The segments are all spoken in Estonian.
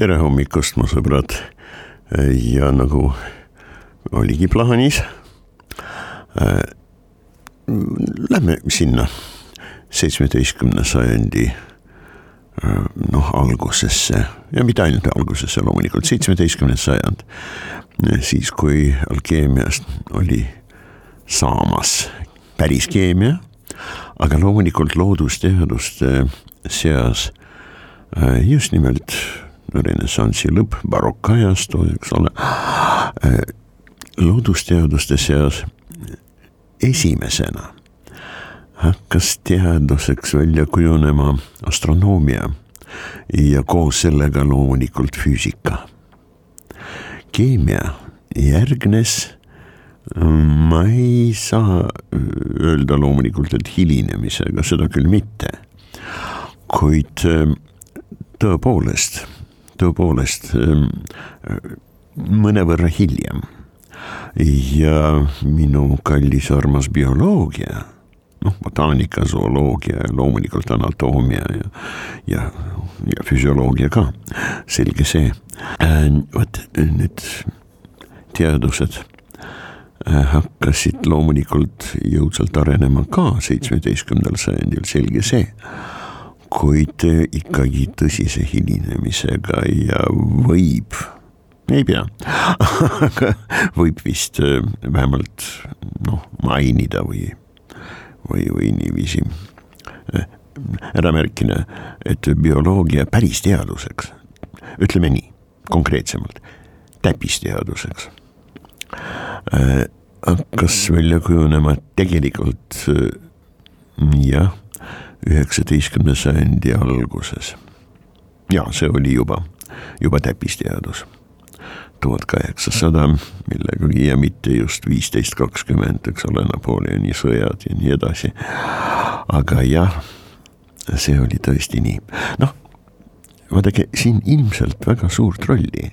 tere hommikust, mu sõbrad. ja nagu oligi plaanis. Lähme sinna seitsmeteistkümne sajandi noh, algusesse ja mitte ainult algusesse, loomulikult seitsmeteistkümnes sajand. siis, kui alkeemiast oli saamas päris keemia, aga loomulikult loodusteaduste seas just nimelt renessansi lõpp, barokkajastu, eks ole. loodusteaduste seas esimesena hakkas teaduseks välja kujunema astronoomia ja koos sellega loomulikult füüsika. keemia järgnes, ma ei saa öelda loomulikult, et hilinemisega, seda küll mitte, kuid tõepoolest tõepoolest mõnevõrra hiljem. ja minu kallis armas bioloogia, noh, botaanika, zooloogia ja loomulikult anatoomia ja, ja, ja füsioloogia ka, selge see. vot need teadused hakkasid loomulikult jõudsalt arenema ka seitsmeteistkümnendal sajandil, selge see kuid ikkagi tõsise hilinemisega ja võib, ei pea aga võib vist äh, vähemalt noh, mainida või, või, või niiviisi äh, ära märkida, et bioloogia päris teaduseks, ütleme nii, konkreetsemalt, täppisteaduseks äh, hakkas välja kujunema tegelikult jah üheksateistkümnenda sajandi alguses. ja see oli juba, juba täppisteadus. tuhat kaheksasada millegagi ja mitte just viisteist, kakskümmend, eks ole, Napoleoni sõjad ja nii edasi. aga jah, see oli tõesti nii, noh vaadake, siin ilmselt väga suurt rolli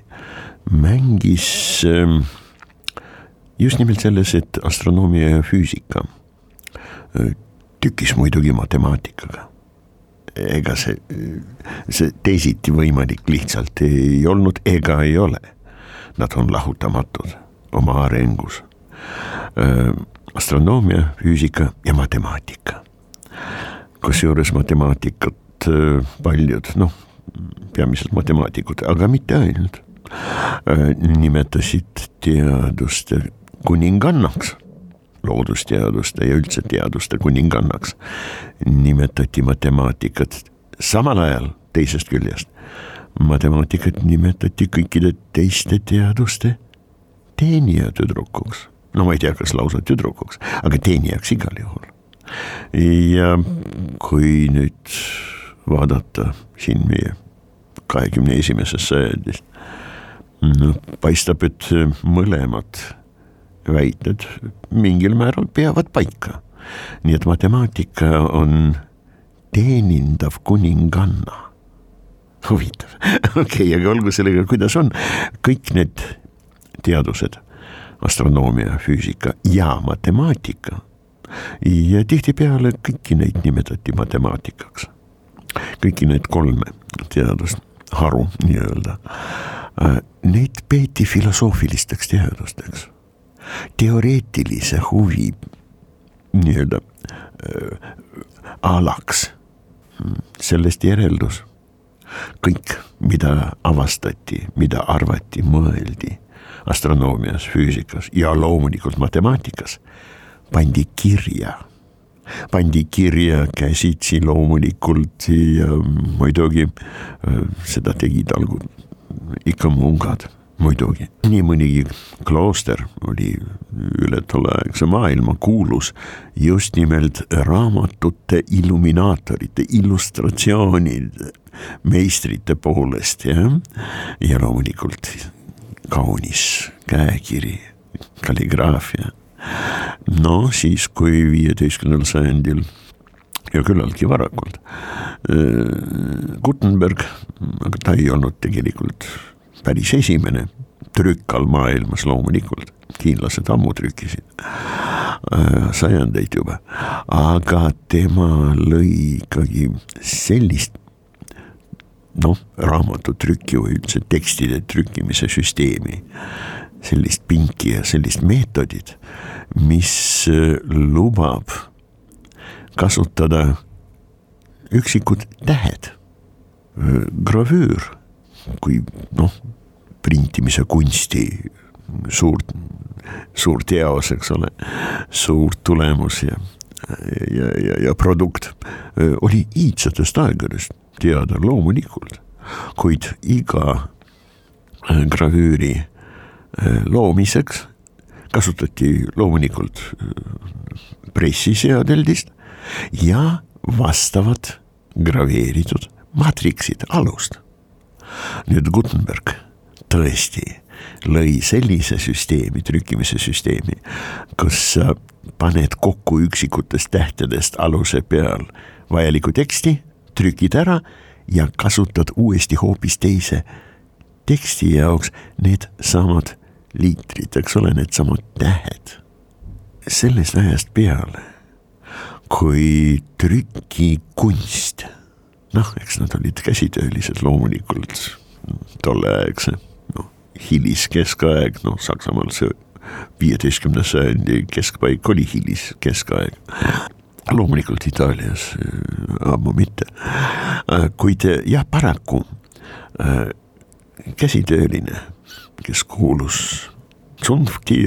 mängis ähm, just nimelt selles, et astronoomia ja füüsika tükis muidugi matemaatikaga. ega see, see teisiti võimalik lihtsalt ei olnud ega ei ole. Nad on lahutamatud oma arengus. astronoomia, füüsika ja matemaatika. kusjuures matemaatikat paljud, noh, peamiselt matemaatikud, aga mitte ainult, nimetasid teaduste kuningannaks loodusteaduste ja üldse teaduste kuningannaks, nimetati matemaatikat samal ajal teisest küljest. matemaatikat nimetati kõikide teiste teaduste teenijatüdrukuks. no ma ei tea, kas lausa tüdrukuks, aga teenijaks igal juhul. ja kui nüüd vaadata siin meie kahekümne esimesest sajandist, no paistab, et mõlemad väited mingil määral peavad paika. nii et matemaatika on teenindav kuninganna. huvitav, okei okay,, aga olgu sellega, kuidas on, kõik need teadused, astronoomia, füüsika ja matemaatika ja tihtipeale kõiki neid nimetati matemaatikaks. kõiki need kolme teadusharu nii-öelda, äh, neid peeti filosoofilisteks teadusteks teoreetilise huvi nii-öelda äh, alaks. sellest järeldus kõik, mida avastati, mida arvati, mõeldi astronoomias, füüsikas ja loomulikult matemaatikas, pandi kirja. Pandi kirja käsitsi loomulikult ja muidugi äh, seda tegid algul ikka mungad muidugi, nii mõnigi klooster oli üle tolleaegse maailma kuulus just nimelt raamatute illuminaatorite, illustratsioonide meistrite poolest jah, ja loomulikult kaunis käekiri, kalligraafia. no siis, kui viieteistkümnendal sajandil ja küllaltki varakult. Äh, Gutenberg, aga ta ei olnud tegelikult päris esimene trükk all maailmas loomulikult, hiinlased ammu trükkisid, äh, sajandeid juba, aga tema lõi ikkagi sellist noh, raamatutrükki või üldse tekstide trükkimise süsteemi, sellist pinki ja sellist meetodit, mis äh, lubab kasutada üksikud tähed, gravüür, kui noh, printimise kunsti suurt, suur teos, eks ole, suur tulemus ja, ja, ja, ja produkt oli iidsatest aegadest teada loomulikult, kuid iga gravüüri loomiseks kasutati loomulikult pressiseadeldist ja vastavat graveeritud matriksid alust. Nüüd Gutenberg tõesti lõi sellise süsteemi, trükkimise süsteemi, kus sa paned kokku üksikutest tähtedest aluse peal vajalikku teksti, trükid ära ja kasutad uuesti hoopis teise teksti jaoks needsamad liitrid, eks ole, needsamad tähed. sellest ajast peale kui trükikunst. Noh, eks nad olid käsitöölised loomulikult tolleaegse, noh hiliskeskaeg, noh Saksamaal see viieteistkümnes sajandi keskpaik oli hiliskeskaeg. loomulikult Itaalias äh, ammu mitte, äh, kuid äh, jah, paraku käsitööline, kes kuulus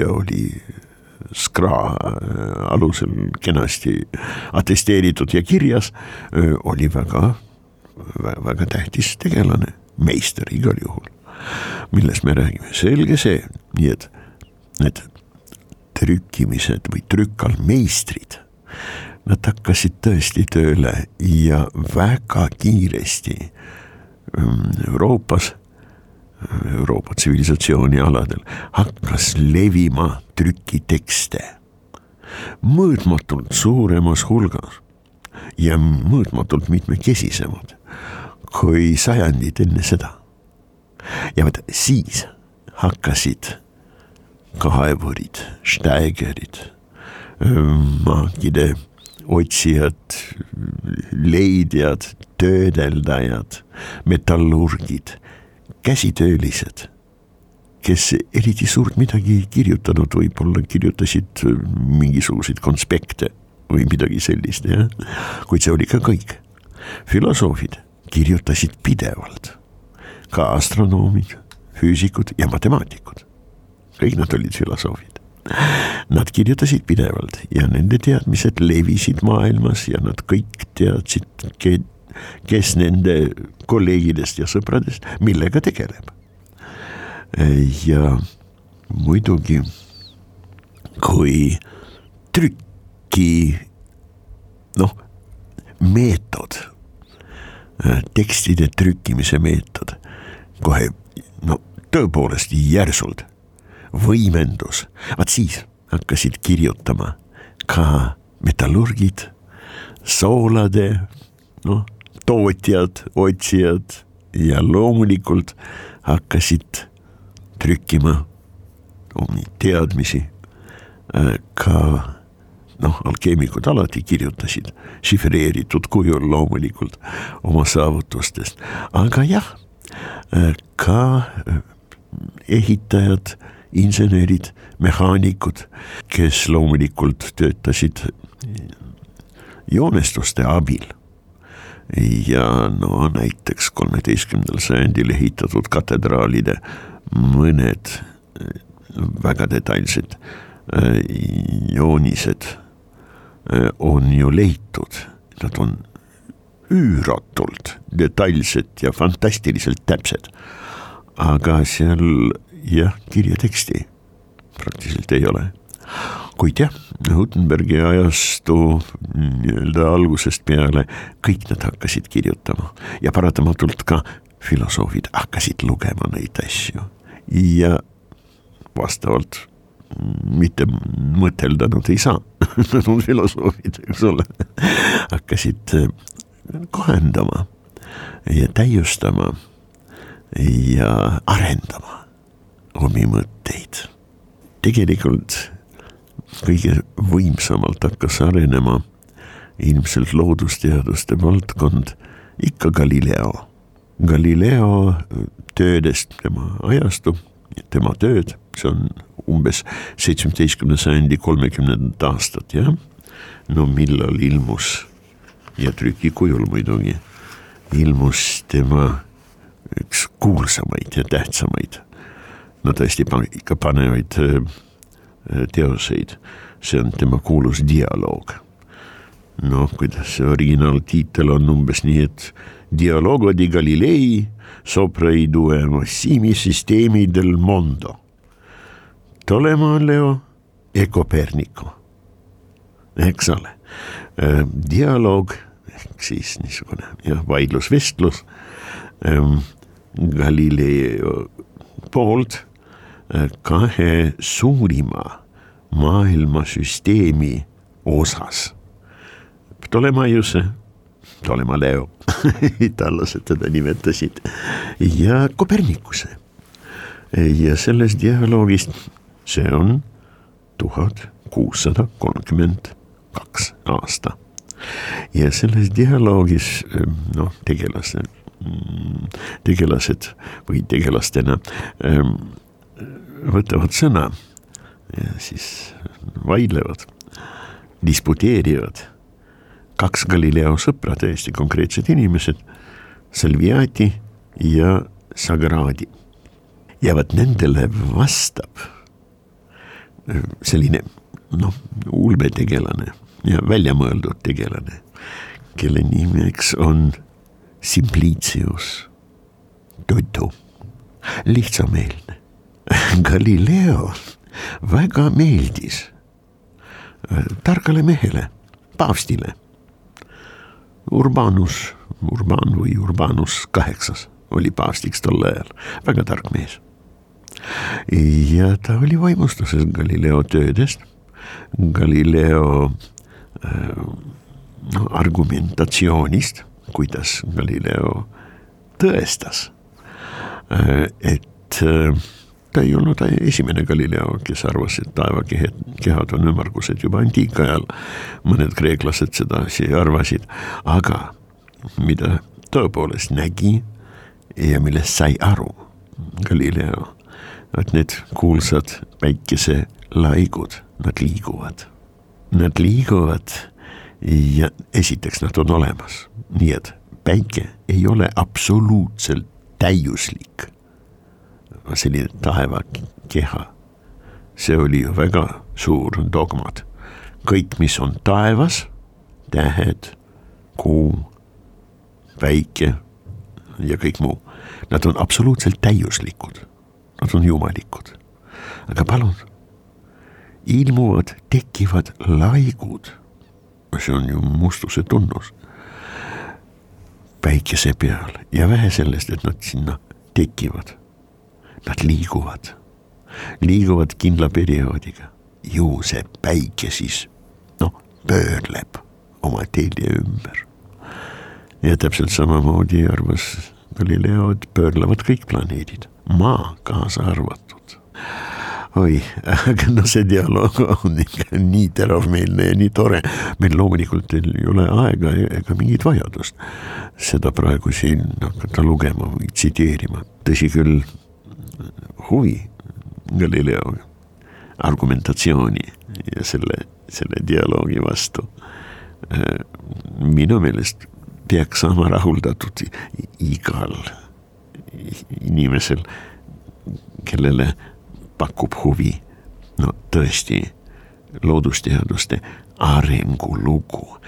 oli SKRA alusel kenasti atesteeritud ja kirjas, oli väga, väga tähtis tegelane, meister igal juhul. millest me räägime, selge see, nii et need trükkimised või trükkal-meistrid, nad hakkasid tõesti tööle ja väga kiiresti ähm, Euroopas Euroopa tsivilisatsiooni aladel hakkas levima trükitekste. Mõõtmatult suuremas hulgas ja mõõtmatult mitmekesisemad kui sajandid enne seda. ja vot siis hakkasid kaevurid, steigerid, maakide otsijad, leidjad, töödeldajad, metallurgid käsitöölised, kes eriti suurt midagi ei kirjutanud, võib-olla kirjutasid äh, mingisuguseid konspekte või midagi sellist, jah, kuid see oli ka kõik. Filosoofid kirjutasid pidevalt, ka astronoomid, füüsikud ja matemaatikud, kõik nad olid filosoofid. Nad kirjutasid pidevalt ja nende teadmised levisid maailmas ja nad kõik teadsid, kes nende kolleegidest ja sõpradest millega tegeleb. ja muidugi, kui trüki noh, meetod, tekstide trükkimise meetod. Kohe no tõepoolest järsult. Võimendus, vaat siis hakkasid kirjutama ka metallurgid, soolade, noh tootjad, otsijad ja loomulikult hakkasid trükkima omi teadmisi äh, ka noh, alkeemikud alati kirjutasid šifreeritud kujul loomulikult oma saavutustest, aga jah, äh, ka äh, ehitajad, insenerid, mehaanikud, kes loomulikult töötasid joonestuste abil. Ja no näiteks kolmeteistkümnendal sajandil ehitatud katedraalide mõned väga detailsed joonised on ju leitud, nad on üüratult detailsed ja fantastiliselt täpsed. aga seal jah, kirjateksti praktiliselt ei ole. kuid jah, Gutenbergi ajastu nii-öelda algusest peale kõik nad hakkasid kirjutama ja paratamatult ka filosoofid hakkasid lugema neid asju ja vastavalt mitte mõtelda nad ei saa nad on filosoofid, eks ole hakkasid äh, kohendama ja täiustama ja arendama omi mõtteid. tegelikult kõige võimsamalt hakkas arenema ilmselt loodusteaduste valdkond ikka Galileo. Galileo töödest, tema ajastu, tema tööd, see on umbes seitsmeteistkümnenda sajandi kolmekümnendat aastat, jah. no millal ilmus ja trükikujul muidugi, ilmus tema üks kuulsamaid ja tähtsamaid, no tõesti ikka panevaid teoseid, see on tema kuulus dialoog. noh, kuidas see originaaltiitel on umbes nii, et Dialogo di Galilei sopra i due massimi sistemi del mondo Ptolemaaleo ja Copernico, eks ole. dialoog ehk siis niisugune jah, vaidlusvestlus ähm, Galileo poolt kahe suurima maailmasüsteemi osas. Ptolemaiuse, Ptolemaleo itaallased teda nimetasid ja Kopernikuse. ja sellest dialoogist see on tuhat kuussada kolmkümmend kaks aasta. ja selles dialoogis noh, tegelased, tegelased või tegelastena võtavad sõna ja siis vaidlevad, disputeerivad kaks Galileo sõpra, täiesti konkreetsed inimesed, Salviati ja Sagradi. ja vot nendele vastab selline noh, ulmetegelane ja väljamõeldud tegelane, kelle nimeks on Simplicius Tutu, lihtsameelne. Galileo väga meeldis äh, targale mehele, paavstile. Urbanus, Urban või Urbanus kaheksas oli paavstiks tol ajal, väga tark mees ja ta oli vaimustuses Galileo töödest, Galileo äh, argumentatsioonist, kuidas Galileo tõestas äh,, et äh, ta ei olnud esimene Galileo, kes arvas, et taevakehed, kehad on ümmargused juba antiikajal. mõned kreeklased seda asi arvasid, aga mida tõepoolest nägi ja millest sai aru Galileo et need kuulsad päikeselaigud, nad liiguvad. Nad liiguvad ja esiteks nad on olemas, nii et päike ei ole absoluutselt täiuslik. selline taevakeha, see oli ju väga suur dogmad. kõik, mis on taevas, tähed, kuu, päike ja kõik muu, nad on absoluutselt täiuslikud nad on jumalikud. aga palun, ilmuvad, tekivad laigud. see on ju mustuse tunnus. päikese peal ja vähe sellest, et nad sinna tekivad. Nad liiguvad, liiguvad kindla perioodiga, ju see päike siis noh, pöörleb oma telje ümber. ja täpselt samamoodi arvas Galileo, et pöörlevad kõik planeedid maa kaasa arvatud. oi, aga no see dialoog on ikka nii teravmeelne ja nii tore. meil loomulikult ei ole aega ega mingit vajadust seda praegu siin hakata lugema või tsiteerima, tõsi küll, huvi Galileo argumentatsiooni ja selle, selle dialoogi vastu äh, minu meelest peaks saama rahuldatud igal inimesel, kellele pakub huvi no tõesti loodusteaduste arengulugu.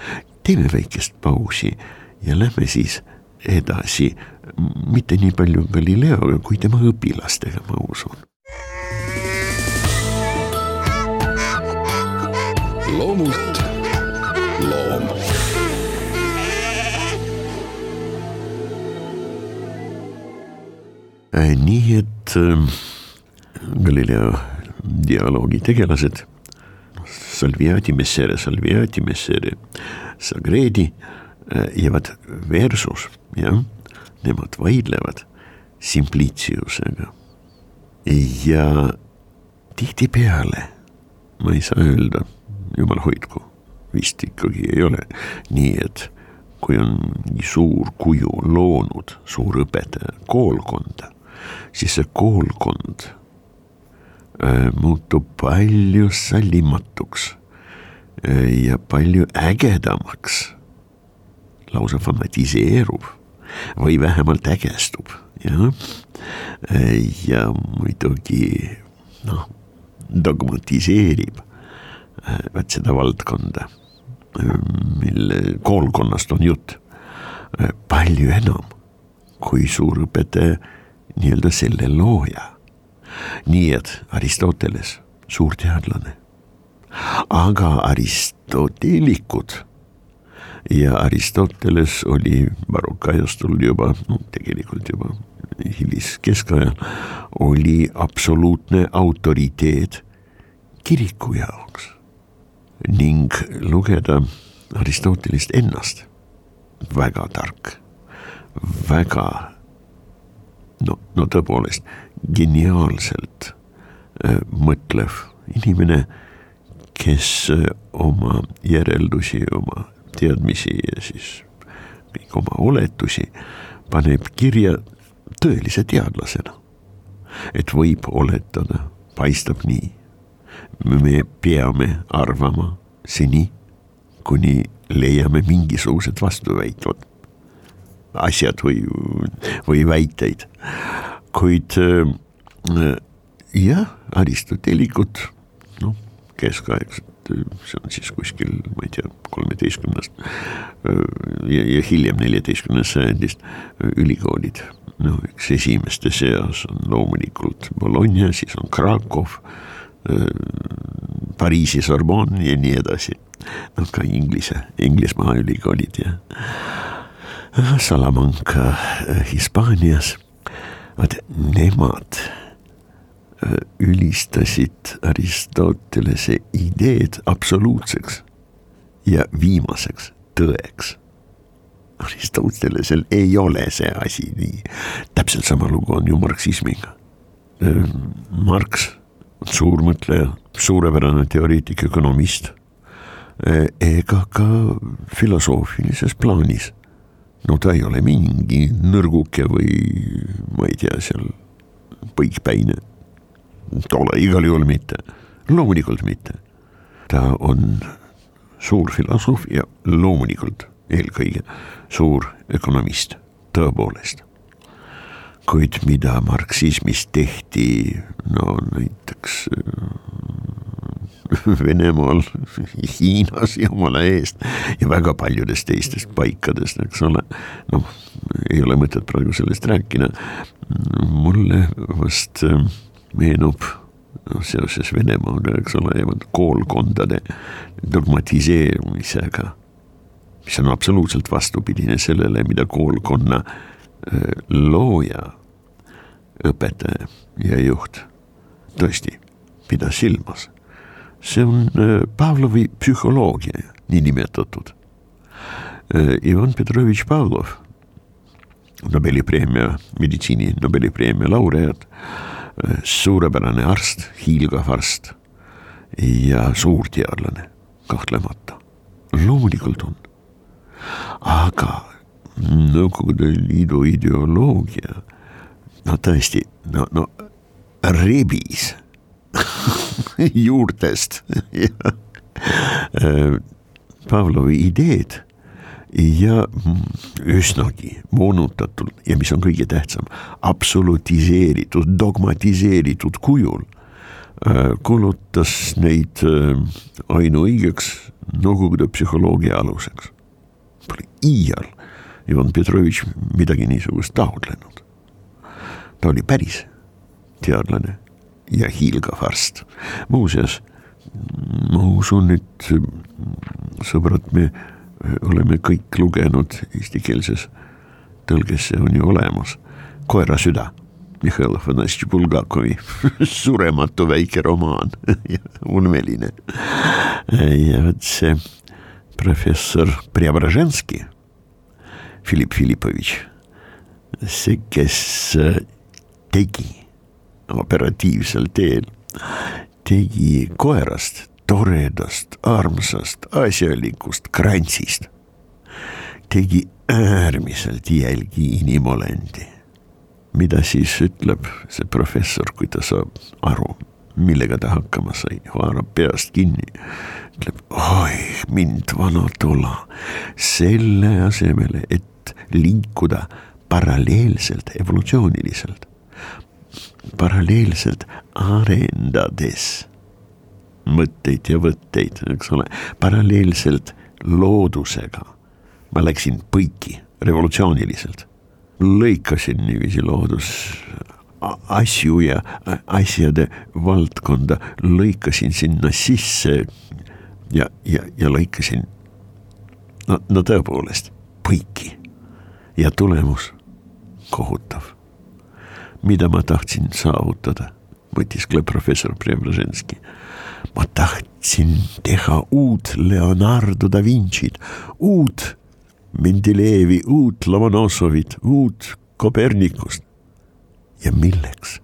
teeme väikest pausi ja lähme siis edasi, mitte nii palju Galileoga, kui tema õpilastega, ma usun. loomult loom nii et äh, Galileo dialoogi tegelased, Salviati Messere, Salviati Messere, Sagredi äh, jäävad versus, jah, nemad vaidlevad Simpliciusega. ja tihtipeale ma ei saa öelda, jumal hoidku, vist ikkagi ei ole nii, et kui on suur kuju loonud suur õpetaja koolkonda, siis see koolkond äh, muutub palju sallimatuks äh, ja palju ägedamaks, lausa fanatiseerub või vähemalt ägestub, jah. Äh, ja muidugi noh, dogmatiseerib vaat seda valdkonda, mille koolkonnast on jutt, palju enam kui suurõpetaja nii-öelda selle looja. nii et Aristoteles, suur teadlane, aga aristoteelikud ja Aristoteles oli barokajastul juba, no tegelikult juba hiliskeskajal, oli absoluutne autoriteet kiriku jaoks. Ning lugeda Aristotelist ennast. Väga tark, väga no, no tõepoolest geniaalselt äh, mõtlev inimene, kes äh, oma järeldusi, oma teadmisi ja siis kõik oma oletusi paneb kirja tõelise teadlasena. et võib oletada, paistab nii. me peame arvama seni, kuni leiame mingisugused vastuväitvad asjad või, või väiteid. kuid äh, jah, aristoteelikud, noh, keskaegsed, see on siis kuskil, ma ei tea, kolmeteistkümnest äh, ja, ja hiljem neljateistkümnendast sajandist äh, ülikoolid. no üks esimeste seas on loomulikult Bologna, siis on Krakow, Pariisi Sorbonne ja nii edasi. noh, ka Inglise, Inglismaa ülikoolid ja Salamanca äh, Hispaanias, vaat nemad äh, ülistasid Aristotelese ideed absoluutseks ja viimaseks tõeks. Aristotelesel ei ole see asi nii, täpselt sama lugu on ju marksismiga. Äh, Marx, suur mõtleja, suurepärane teoreetik, ökonomist, ega ka filosoofilises plaanis no ta ei ole mingi nõrguke või ma ei tea, seal põikpäine. Pole igal juhul mitte, loomulikult mitte. ta on suur filosoof ja loomulikult eelkõige suur ökonomist, tõepoolest. kuid mida marksismis tehti, no näiteks Venemaal, Hiinas jumala eest ja väga paljudest teistest paikadest, eks ole. noh, ei ole mõtet praegu sellest rääkida. mulle vast äh, meenub noh, seoses Venemaaga, eks ole, ja koolkondade dogmatiseerumisega, mis on absoluutselt vastupidine sellele, mida koolkonna äh, looja, õpetaja ja juht tõesti pidas silmas see on äh, Pavlovi psühholoogia, niinimetatud. Äh, Ivan Petrovitš Pavlov, Nobeli preemia, meditsiini Nobeli preemia laureaat, äh, suurepärane arst, hiilgav arst ja suur teadlane, kahtlemata, loomulikult on. aga Nõukogude Liidu ideoloogia, no tõesti, no, no rebis juurtest äh, Pavlovi ideed ja üsnagi moonutatult ja mis on kõige tähtsam, absolutiseeritud, dogmatiseeritud kujul äh, kuulutas neid äh, ainuõigeks Nõukogude psühholoogia aluseks. Pole iial Ivan Petrovitš midagi niisugust taotlenud. ta oli päris teadlane ja hiilgav arst. muuseas, ma usun, et sõbrad, me oleme kõik lugenud eestikeelses tõlges, see on ju olemas, Koera süda. Mihhail Afanasitš Bulgakovi surematu väike romaan ulmeline. ja vot see professor Preobraženski, Filipp Filipovitš, see, kes tegi operatiivsel teel, tegi koerast toredast, armsast, asjalikust krantsist, tegi äärmiselt jälgi inimolendi. mida siis ütleb see professor, kui ta saab aru, millega ta hakkama sai, haarab peast kinni, ütleb, oi mind vana tola, selle asemel, et liikuda paralleelselt, evolutsiooniliselt, paralleelselt arendades mõtteid ja võtteid, eks ole, paralleelselt loodusega. ma läksin põiki revolutsiooniliselt, lõikasin niiviisi loodus asju ja asjade valdkonda, lõikasin sinna sisse ja, ja, ja lõikasin no, no tõepoolest põiki ja tulemus kohutav. Mida ma tahtsin saavutada, mõtiskleb professor Preobrazhenski ma tahtsin teha uut Leonardo da Vinci'd, uut Mendelejevi, uut Lomonossovit, uut Kopernikust. ja milleks,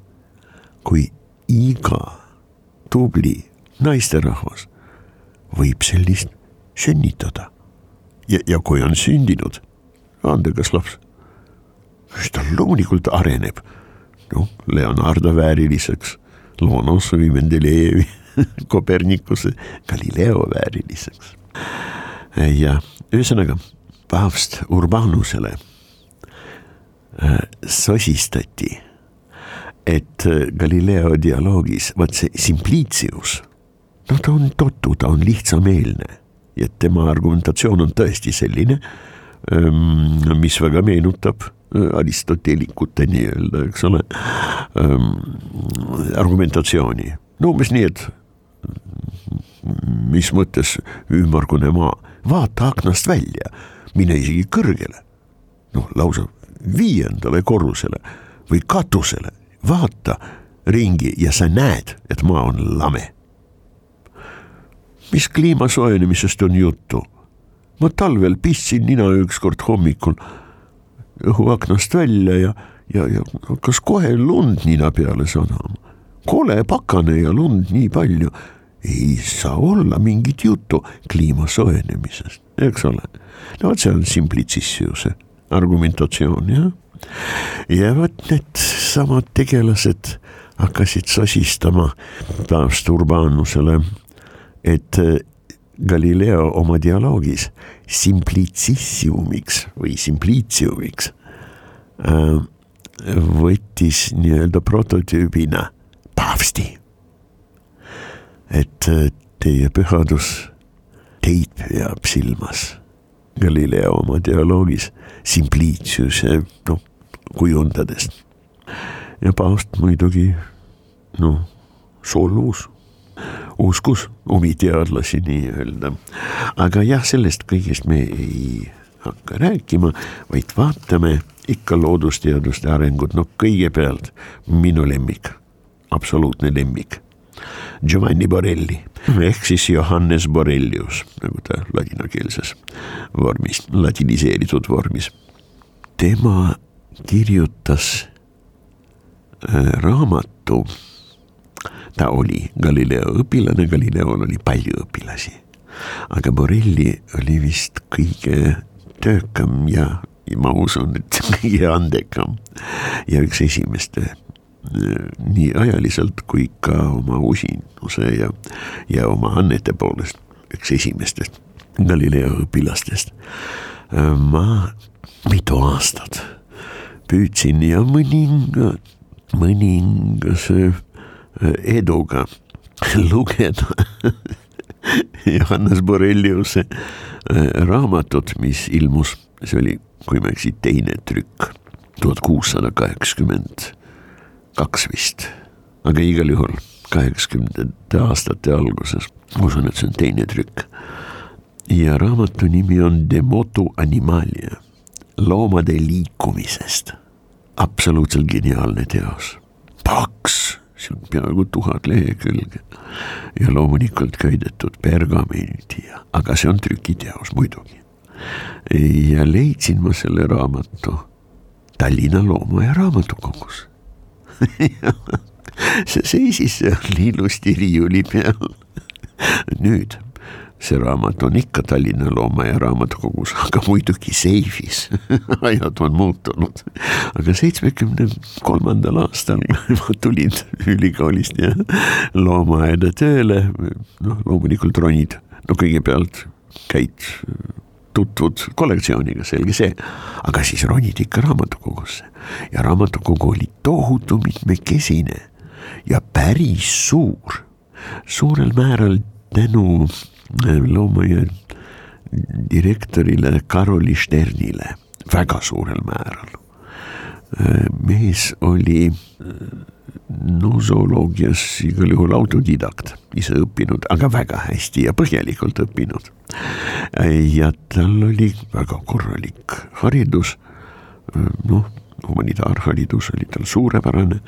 kui iga tubli naisterahvas võib sellist sünnitada. ja, ja kui on sündinud andekas laps, siis ta loomulikult areneb, noh, Leonardo vääriliseks, Lomonossovi, Mendelejevi Kopernikuse, Galileo vääriliseks. ja ühesõnaga paavst Urbanusele äh, sosistati, et äh, Galileo dialoogis vot see simplicius, noh, ta on totu, ta on lihtsameelne ja tema argumentatsioon on tõesti selline, ähm, mis väga meenutab äh, Aristotelikute nii-öelda, eks ole, ähm, argumentatsiooni. no umbes nii, et mis mõttes ümmargune maa, vaata aknast välja, mine isegi kõrgele, noh lausa viiendale korrusele või katusele, vaata ringi ja sa näed, et maa on lame. mis kliima soojenemisest on juttu? ma talvel pistsin nina ükskord hommikul õhuaknast välja ja, ja, ja hakkas kohe lund nina peale sadama. kole pakane ja lund nii palju ei saa olla mingit juttu kliima soojenemisest, eks ole. no vot, see on simplicissiuse argumentatsioon jah. ja vot needsamad tegelased hakkasid sosistama taast Urbanusele, et Galileo oma dialoogis simplicissiumiks või simpliciumiks äh, võttis nii-öelda prototüübina paavsti et äh, teie pühadus teid peab silmas. Galileo oma dialoogis Simpliciuse noh kujundades. ja paavst muidugi noh solvus, uskus omi teadlasi nii-öelda. aga jah, sellest kõigest me ei hakka rääkima, vaid vaatame ikka loodusteaduste arengut, no kõigepealt minu lemmik, absoluutne lemmik Giovanni Borelli ehk siis Johannes Borellius, nagu ta ladinakeelses vormis, ladiniseeritud vormis. tema kirjutas äh, raamatu, ta oli Galileo õpilane, Galileol oli palju õpilasi, aga Borelli oli vist kõige töökam ja, ma usun, et kõige andekam ja üks esimeste nii ajaliselt kui ka oma usinuse ja, ja oma annete poolest üks esimestest Galileo õpilastest. ma mitu aastat püüdsin ja mõninga, mõningase eduga. Lugeda. Johannes Borreliuse raamatut, mis ilmus, see oli, kui ma ei eksi, teine trükk, tuhat kuussada kaheksakümmend kaks vist, aga igal juhul kaheksakümnendate aastate alguses, ma usun, et see on teine trükk. ja raamatu nimi on De motu animalia, loomade liikumisest. absoluutselt geniaalne teos, paks, see on peaaegu tuhat lehekülge ja loomulikult köidetud pergamendi ja, aga see on trükiteos muidugi. ja leidsin ma selle raamatu Tallinna Looma- ja Raamatukogus see seisis seal ilusti riiuli peal. nüüd see raamat on ikka Tallinna Looma- ja Raamatukogus, aga muidugi seifis ajad on muutunud. aga seitsmekümne kolmandal aastal ma tulin ülikoolist ja loomaaeda tööle, noh loomulikult ronid, no kõigepealt käid tutvud kollektsiooniga, selge see. aga siis ronid ikka raamatukogusse ja raamatukogu oli tohutu mitmekesine ja päris suur. suurel määral tänu loomaia direktorile Karoli Sternile, väga suurel määral. Mees oli äh, nosoloogias igal juhul autodidakt, ise õppinud, aga väga hästi ja põhjalikult õppinud. ja tal oli väga korralik haridus, noh, humanitaarharidus oli tal suurepärane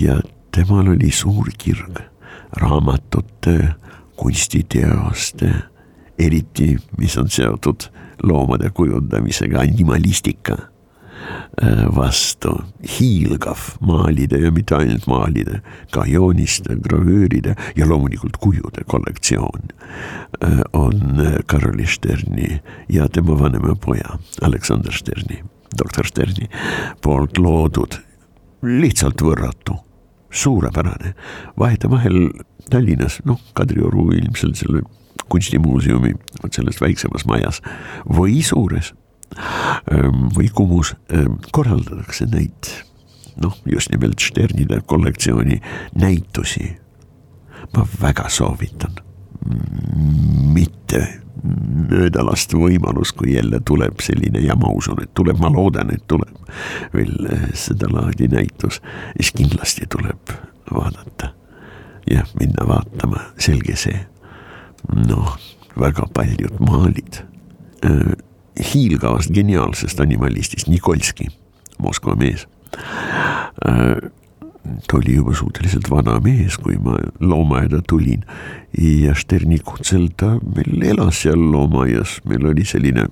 ja temal oli suur kirg raamatute, kunstiteoste, eriti mis on seotud loomade kujundamisega, animalistika Äh, vastu, hiilgav maalide ja mitte ainult maalide, ka jooniste, gravööride ja loomulikult kujude kollektsioon äh, on Karoli Sterni ja tema vanema poja Aleksander Sterni, doktor Sterni poolt loodud, lihtsalt võrratu suurepärane, vahetevahel Tallinnas, noh, Kadrioru ilmselt selle kunstimuuseumi, vot selles väiksemas majas või suures Ehm, või Kumus ehm, korraldatakse neid noh, just nimelt Sternide kollektsiooni näitusi. ma väga soovitan mitte mööda lasta võimalus, kui jälle tuleb selline ja ma usun, et tuleb, ma loodan, et tuleb veel eh, sedalaadi näitus, siis kindlasti tuleb vaadata. jah, minna vaatama, selge see. noh, väga paljud maalid eh, hiilgavast geniaalsest animalistist Nikolski, Moskva mees. Oli juba suhteliselt vana mees, kui ma loomaaeda tulin. Ja Sterni kutsel ta meil elas seal loomaaias, meil oli selline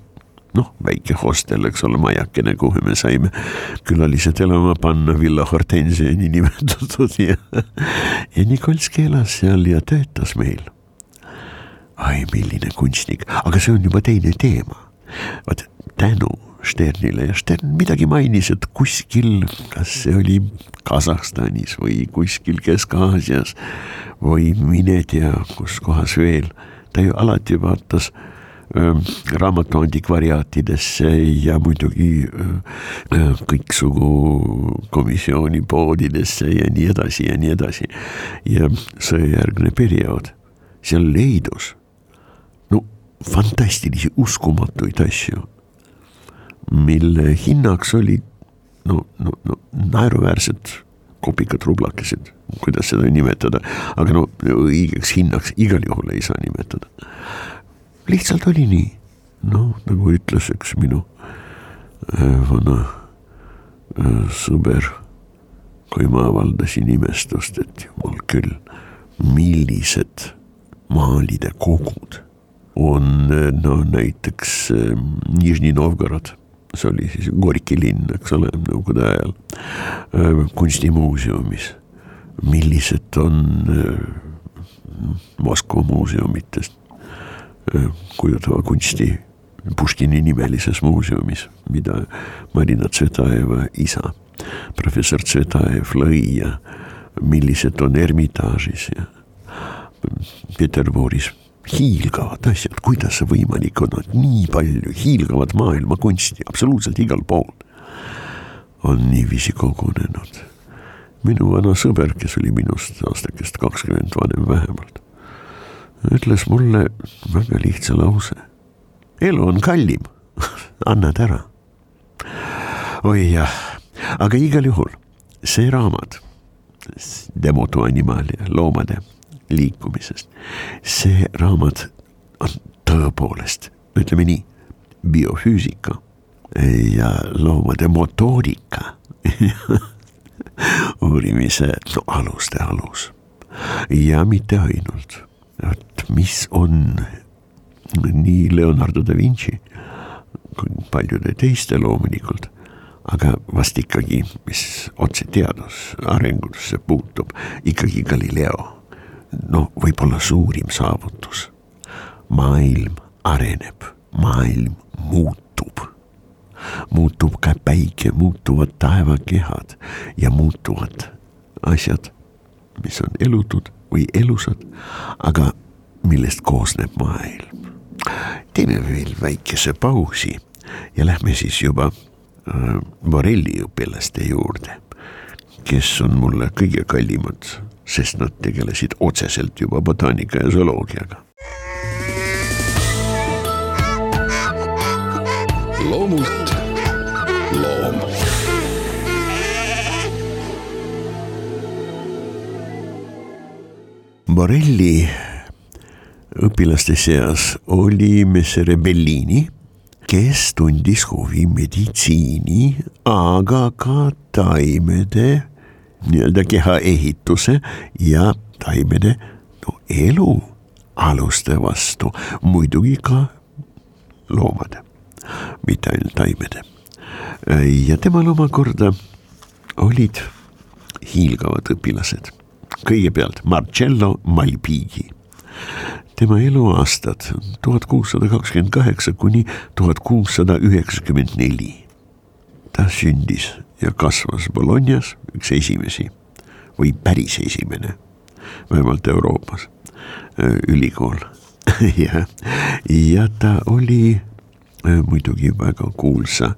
noh, väike hostel, eks ole, majakene, kuhu me saime külalised elama panna, Villa Hortensiani nimetatud ja, ja Nikolski elas seal ja töötas meil. ai, milline kunstnik, aga see on juba teine teema. Vot tänu Sternile ja Stern midagi mainis, et kuskil, kas see oli Kasahstanis või kuskil Kesk-Aasias või mine tea, kus kohas veel, ta ju alati vaatas ähm, raamatu antikvariaatidesse ja muidugi äh, kõiksugu komisjoni poodidesse ja nii edasi ja nii edasi. ja sõjajärgne periood, seal leidus fantastilisi, uskumatuid asju, mille hinnaks oli no, no, no naeruväärsed kopikad, rublakesed, kuidas seda nimetada, aga no õigeks hinnaks igal juhul ei saa nimetada. lihtsalt oli nii, noh, nagu ütles üks minu äh, vana äh, sõber, kui ma avaldasin imestust, et jumal küll, millised maalide kogud on no näiteks Nižni Novgorod, see oli siis Gorki linn, eks ole, nõukogude ajal, ehm, kunstimuuseumis. millised on ehm, Moskva muuseumitest kujutava kunsti Puškini nimelises muuseumis, mida Marina Tsvetajeva isa, professor Tsvetajev lõi ja millised on Ermitaažis ja Peterburis hiilgavad asjad, kuidas see võimalik on, et nii palju hiilgavat maailmakunsti absoluutselt igal pool on niiviisi kogunenud. minu vana sõber, kes oli minust aastakest kakskümmend vanem vähemalt, ütles mulle väga lihtsa lause. elu on kallim annad ära. oi jah, aga igal juhul see raamat De motu animalia, loomade liikumisest. see raamat on tõepoolest, ütleme nii, biofüüsika ja loomade motoorika uurimise no, aluste alus ja mitte ainult, et mis on nii Leonardo da Vinci kui paljude teiste loomulikult, aga vast ikkagi, mis otse teadus arengusse puutub, ikkagi Galileo. No võib-olla suurim saavutus. maailm areneb, maailm muutub muutub ka päike, muutuvad taevakehad ja muutuvad asjad, mis on elutud või elusad, aga millest koosneb maailm. teeme veel väikese pausi ja lähme siis juba äh, Borrelli õpilaste juurde, kes on mulle kõige kallimad, sest nad tegelesid otseselt juba botaanika ja zooloogiaga. loomult loom. Borrelli õpilaste seas oli Messere Bellini, kes tundis huvi meditsiini, aga ka taimede nii-öelda kehaehituse ja taimede no, elu aluste vastu, muidugi ka loomade, mitte ainult taimede ja temal omakorda olid hiilgavad õpilased. kõigepealt Marcello Malpighi. tema eluaastad tuhat kuussada kakskümmend kaheksa kuni tuhat kuussada üheksakümmend neli. ta sündis ja kasvas Bolognas, üks esimesi või päris esimene, vähemalt Euroopas, ülikool ja, ja ta oli muidugi väga kuulsa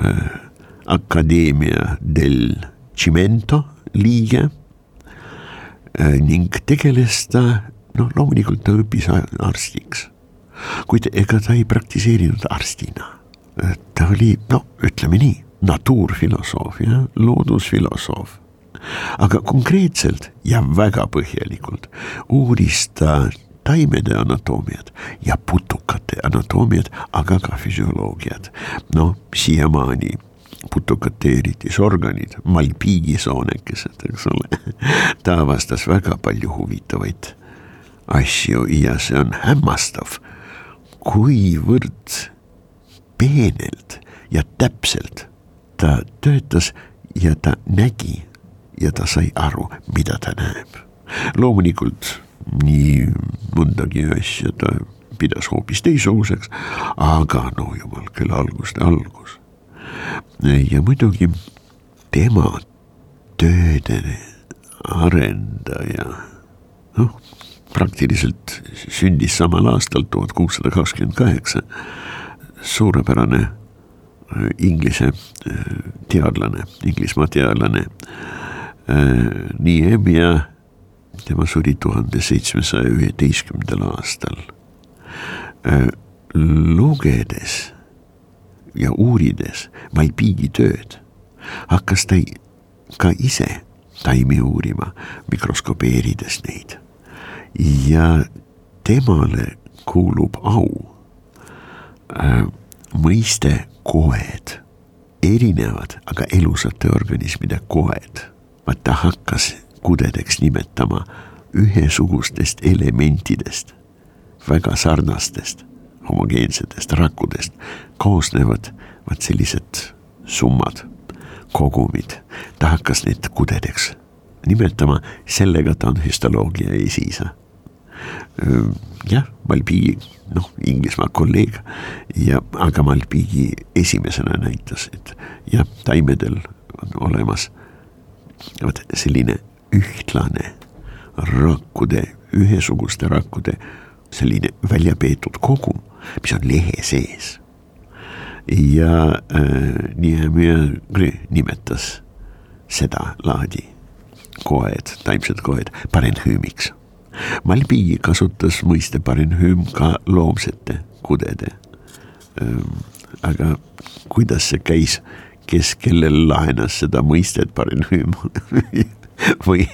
äh, Accademia del Cimento liige äh, ning tegeles ta, noh, loomulikult ta õppis arstiks, kuid ega ta ei praktiseerinud arstina. ta oli, no ütleme nii, natuurfilosoof ja loodusfilosoof aga konkreetselt ja väga põhjalikult uuris ta taimede anatoomiat ja putukate anatoomiat, aga ka füsioloogiat. noh, siiamaani putukate eritisorganid, malpiigisoonekesed, eks ole. ta avastas väga palju huvitavaid asju ja see on hämmastav, kuivõrd peenelt ja täpselt ta töötas ja ta nägi ja ta sai aru, mida ta näeb. loomulikult nii mõndagi asja ta pidas hoopis teistsuguseks, aga no jumal küll, alguste algus. ja muidugi tema tööde arendaja, noh, praktiliselt sündis samal aastal, tuhat kuussada kakskümmend kaheksa, suurepärane inglise äh, teadlane, Inglismaa teadlane, äh, Niemia tema suri tuhande seitsmesaja üheteistkümnendal aastal. Äh, lugedes ja uurides Malpigi tööd, hakkas ta ka ise taimi uurima, mikroskopeerides neid. ja temale kuulub au äh, mõiste koed, erinevad, aga elusate organismide koed. vaat ta hakkas kudedeks nimetama ühesugustest elementidest, väga sarnastest homogeensetest rakkudest koosnevad vaat sellised summad, kogumid. ta hakkas neid kudedeks nimetama, sellega ta on hüstoloogia esiisa. Jah, Malpigi, noh, Inglismaa kolleeg ja, aga Malpigi esimesena näitas, et jah, taimedel on olemas vot selline ühtlane rakkude, ühesuguste rakkude selline välja peetud kogum, mis on lehe sees. ja äh, Niemöö nimetas seda laadi koed, taimsed koed parenhüümiks. Malbi kasutas mõiste parenhüüm ka loomsete kudede ähm,. aga kuidas see käis, kes kellel laenas seda mõistet parenhüüm või,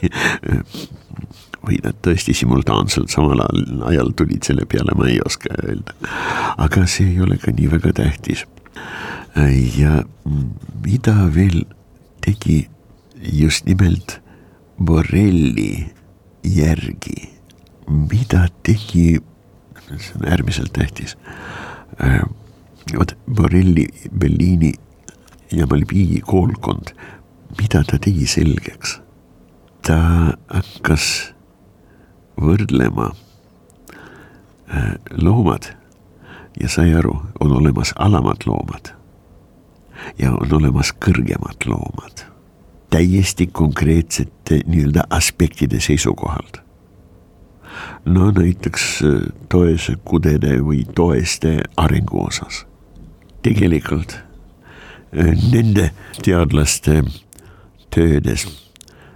või nad tõesti simultaanselt samal ajal tulid selle peale, ma ei oska öelda. aga see ei ole ka nii väga tähtis. ja mida veel tegi just nimelt Borrelli järgi, mida tegi, see on äärmiselt tähtis vot Borrelli, Bellini ja Malvigi koolkond, mida ta tegi selgeks? ta hakkas võrdlema äh, loomad ja sai aru, on olemas alamad loomad ja on olemas kõrgemad loomad täiesti konkreetsete nii-öelda aspektide seisukohalt. no näiteks äh, toese kudede või toeste arengu osas. tegelikult äh, nende teadlaste töödes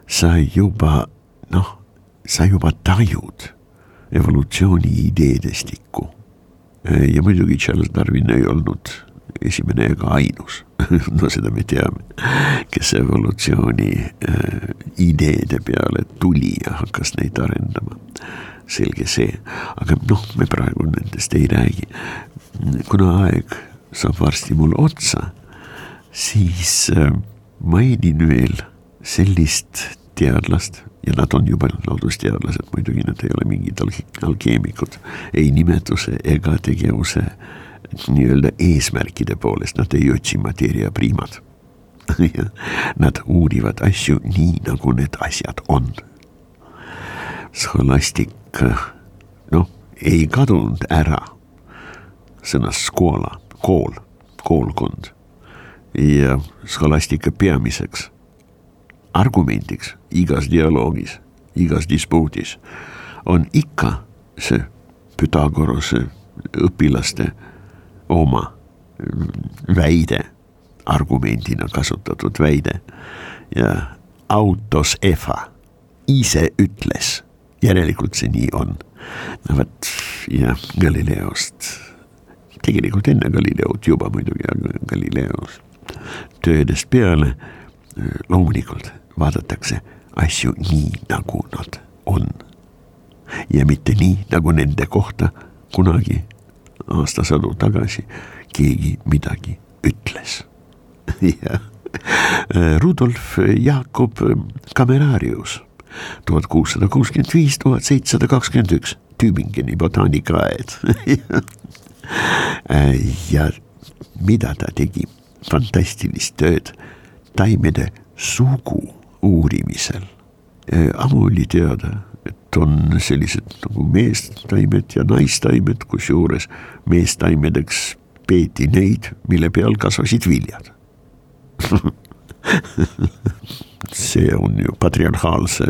sa juba noh, sa juba tajud evolutsiooni ideedestikku. ja muidugi Charles Darwin ei olnud esimene ega ainus no seda me teame, kes evolutsiooni äh, ideede peale tuli ja hakkas neid arendama. selge see, aga noh, me praegu nendest ei räägi. kuna aeg saab varsti mul otsa, siis äh, mainin veel sellist teadlast ja nad on juba loodusteadlased, muidugi nad ei ole mingid alkeemikud, ei nimetuse ega tegevuse nii-öelda eesmärkide poolest, nad ei otsi mateeria priimad. Nad uurivad asju nii, nagu need asjad on. Scholastika, noh, ei kadunud ära. Sõnast skoola, kool, koolkond. Ja scholastika peamiseks argumendiks igas dialoogis, igas dispuudis on ikka see Pythagorase õpilaste oma väide, argumendina kasutatud väide ja autos efa, ise ütles, järelikult see nii on. no vot ja Galileost, tegelikult enne Galileot juba muidugi, aga Galileos töödest peale loomulikult vaadatakse asju nii, nagu nad on. ja mitte nii, nagu nende kohta kunagi aastasadu tagasi keegi midagi ütles ja Rudolf Jakob Camerarius. Tuhat kuussada kuuskümmend viis, tuhat seitsesada kakskümmend üks, Tübingeni botaanikaaed ja mida ta tegi, fantastilist tööd taimede sugu uurimisel. ammu oli teada, et on sellised nagu meestaimed ja naistaimed, kusjuures meestaimedeks peeti neid, mille peal kasvasid viljad. See on ju patriarhaalse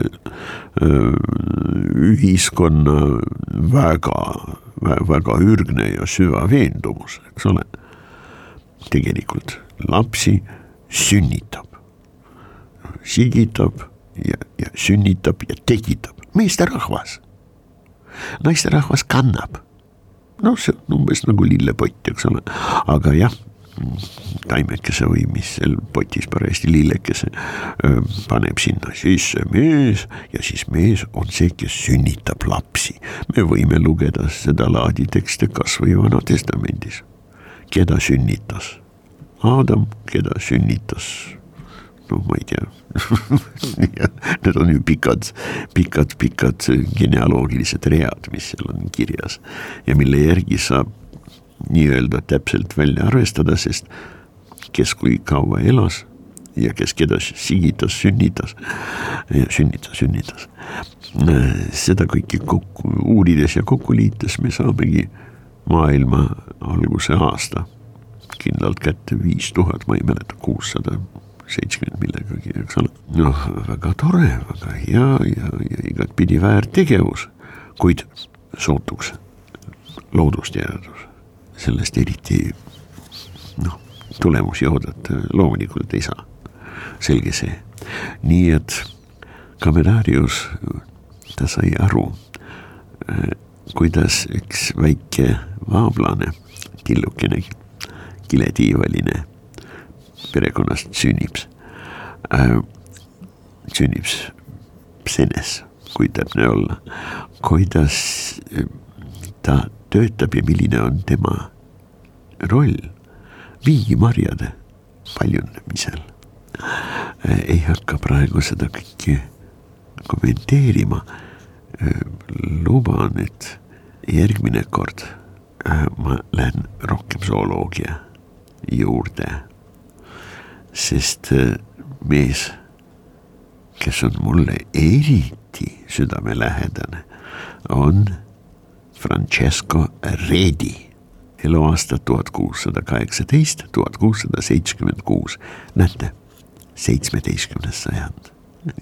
ühiskonna väga, väga ürgne ja süva veendumus, eks ole. tegelikult lapsi sünnitab, sigitab ja, ja sünnitab ja tekitab meesterahvas. naisterahvas kannab. noh, see on umbes nagu lillepott, eks ole, aga jah taimekese või mis seal potis parajasti lillekese paneb sinna sisse mees ja siis mees on see, kes sünnitab lapsi. me võime lugeda sedalaadi tekste kasvõi Vana Testamendis. keda sünnitas Aadam, keda sünnitas no ma ei tea Need on ju pikad, pikad, pikad genealoogilised read, mis seal on kirjas ja mille järgi saab nii-öelda täpselt välja arvestada, sest kes kui kaua elas ja kes keda sigitas, sünnitas, sünnitas, sünnitas. seda kõike kokku uurides ja kokku liites me saamegi maailma alguse aasta kindlalt kätte viis tuhat, ma ei mäleta, kuussada seitsekümmend millegagi, eks ole. noh, väga tore, väga hea ja, ja igatpidi väärt tegevus, kuid sootuks loodusteadus, sellest eriti noh, tulemusi oodata loomulikult ei saa. selge see, nii et Kamerarius, ta sai aru, kuidas üks väike vaablane, tillukene kiletiivaline perekonnast sünnib äh,, sünnib Senes, kui täpne olla, kuidas ta töötab ja milline on tema roll viimarjade paljunemisel. ei hakka praegu seda kõike kommenteerima. luban, et järgmine kord ma lähen rohkem zooloogia juurde. Sest mees, kes on mulle eriti südamelähedane, on Francesco Redi eluaasta tuhat kuussada kaheksateist, tuhat kuussada seitsekümmend kuus. näete, seitsmeteistkümnes sajand,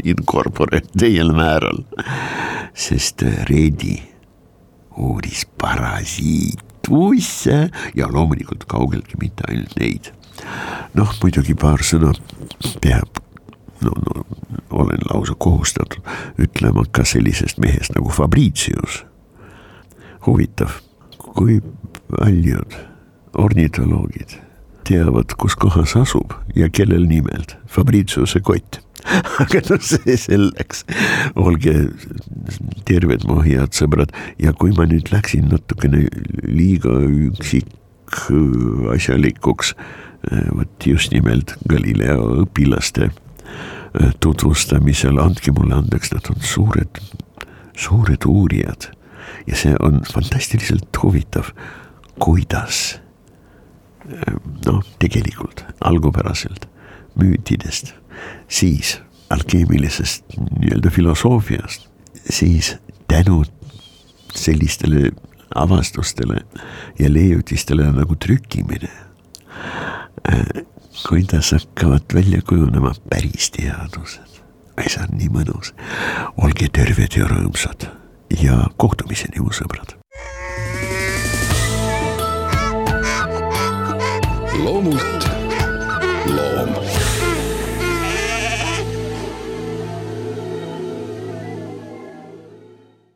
incorpore täiel määral, sest Reedi uuris parasiitusse ja loomulikult kaugeltki mitte ainult neid. Noh, muidugi paar sõna peab no, no olen lausa kohustatud ütlema ka sellisest mehest nagu Fabricius. huvitav, kui paljud ornitoloogid teavad, kus kohas asub ja kellel nimelt Fabriciuse kott. Aga no see selleks, olge terved mu head sõbrad. Ja kui ma nüüd läksin natukene liiga üksik asjalikuks, vot just nimelt Galileo õpilaste tutvustamisel, andke mulle andeks, nad on suured, suured uurijad. Ja see on fantastiliselt huvitav kuidas noh, tegelikult algupäraselt müütidest, siis alkeemilisest nii-öelda filosoofiast, siis tänu sellistele avastustele ja leiutistele nagu trükkimine, kuidas hakkavad välja kujunema päris teadused. see on nii mõnus, olge terved ja rõõmsad. Ja kohtumiseni, mu sõbrad. Loomult loom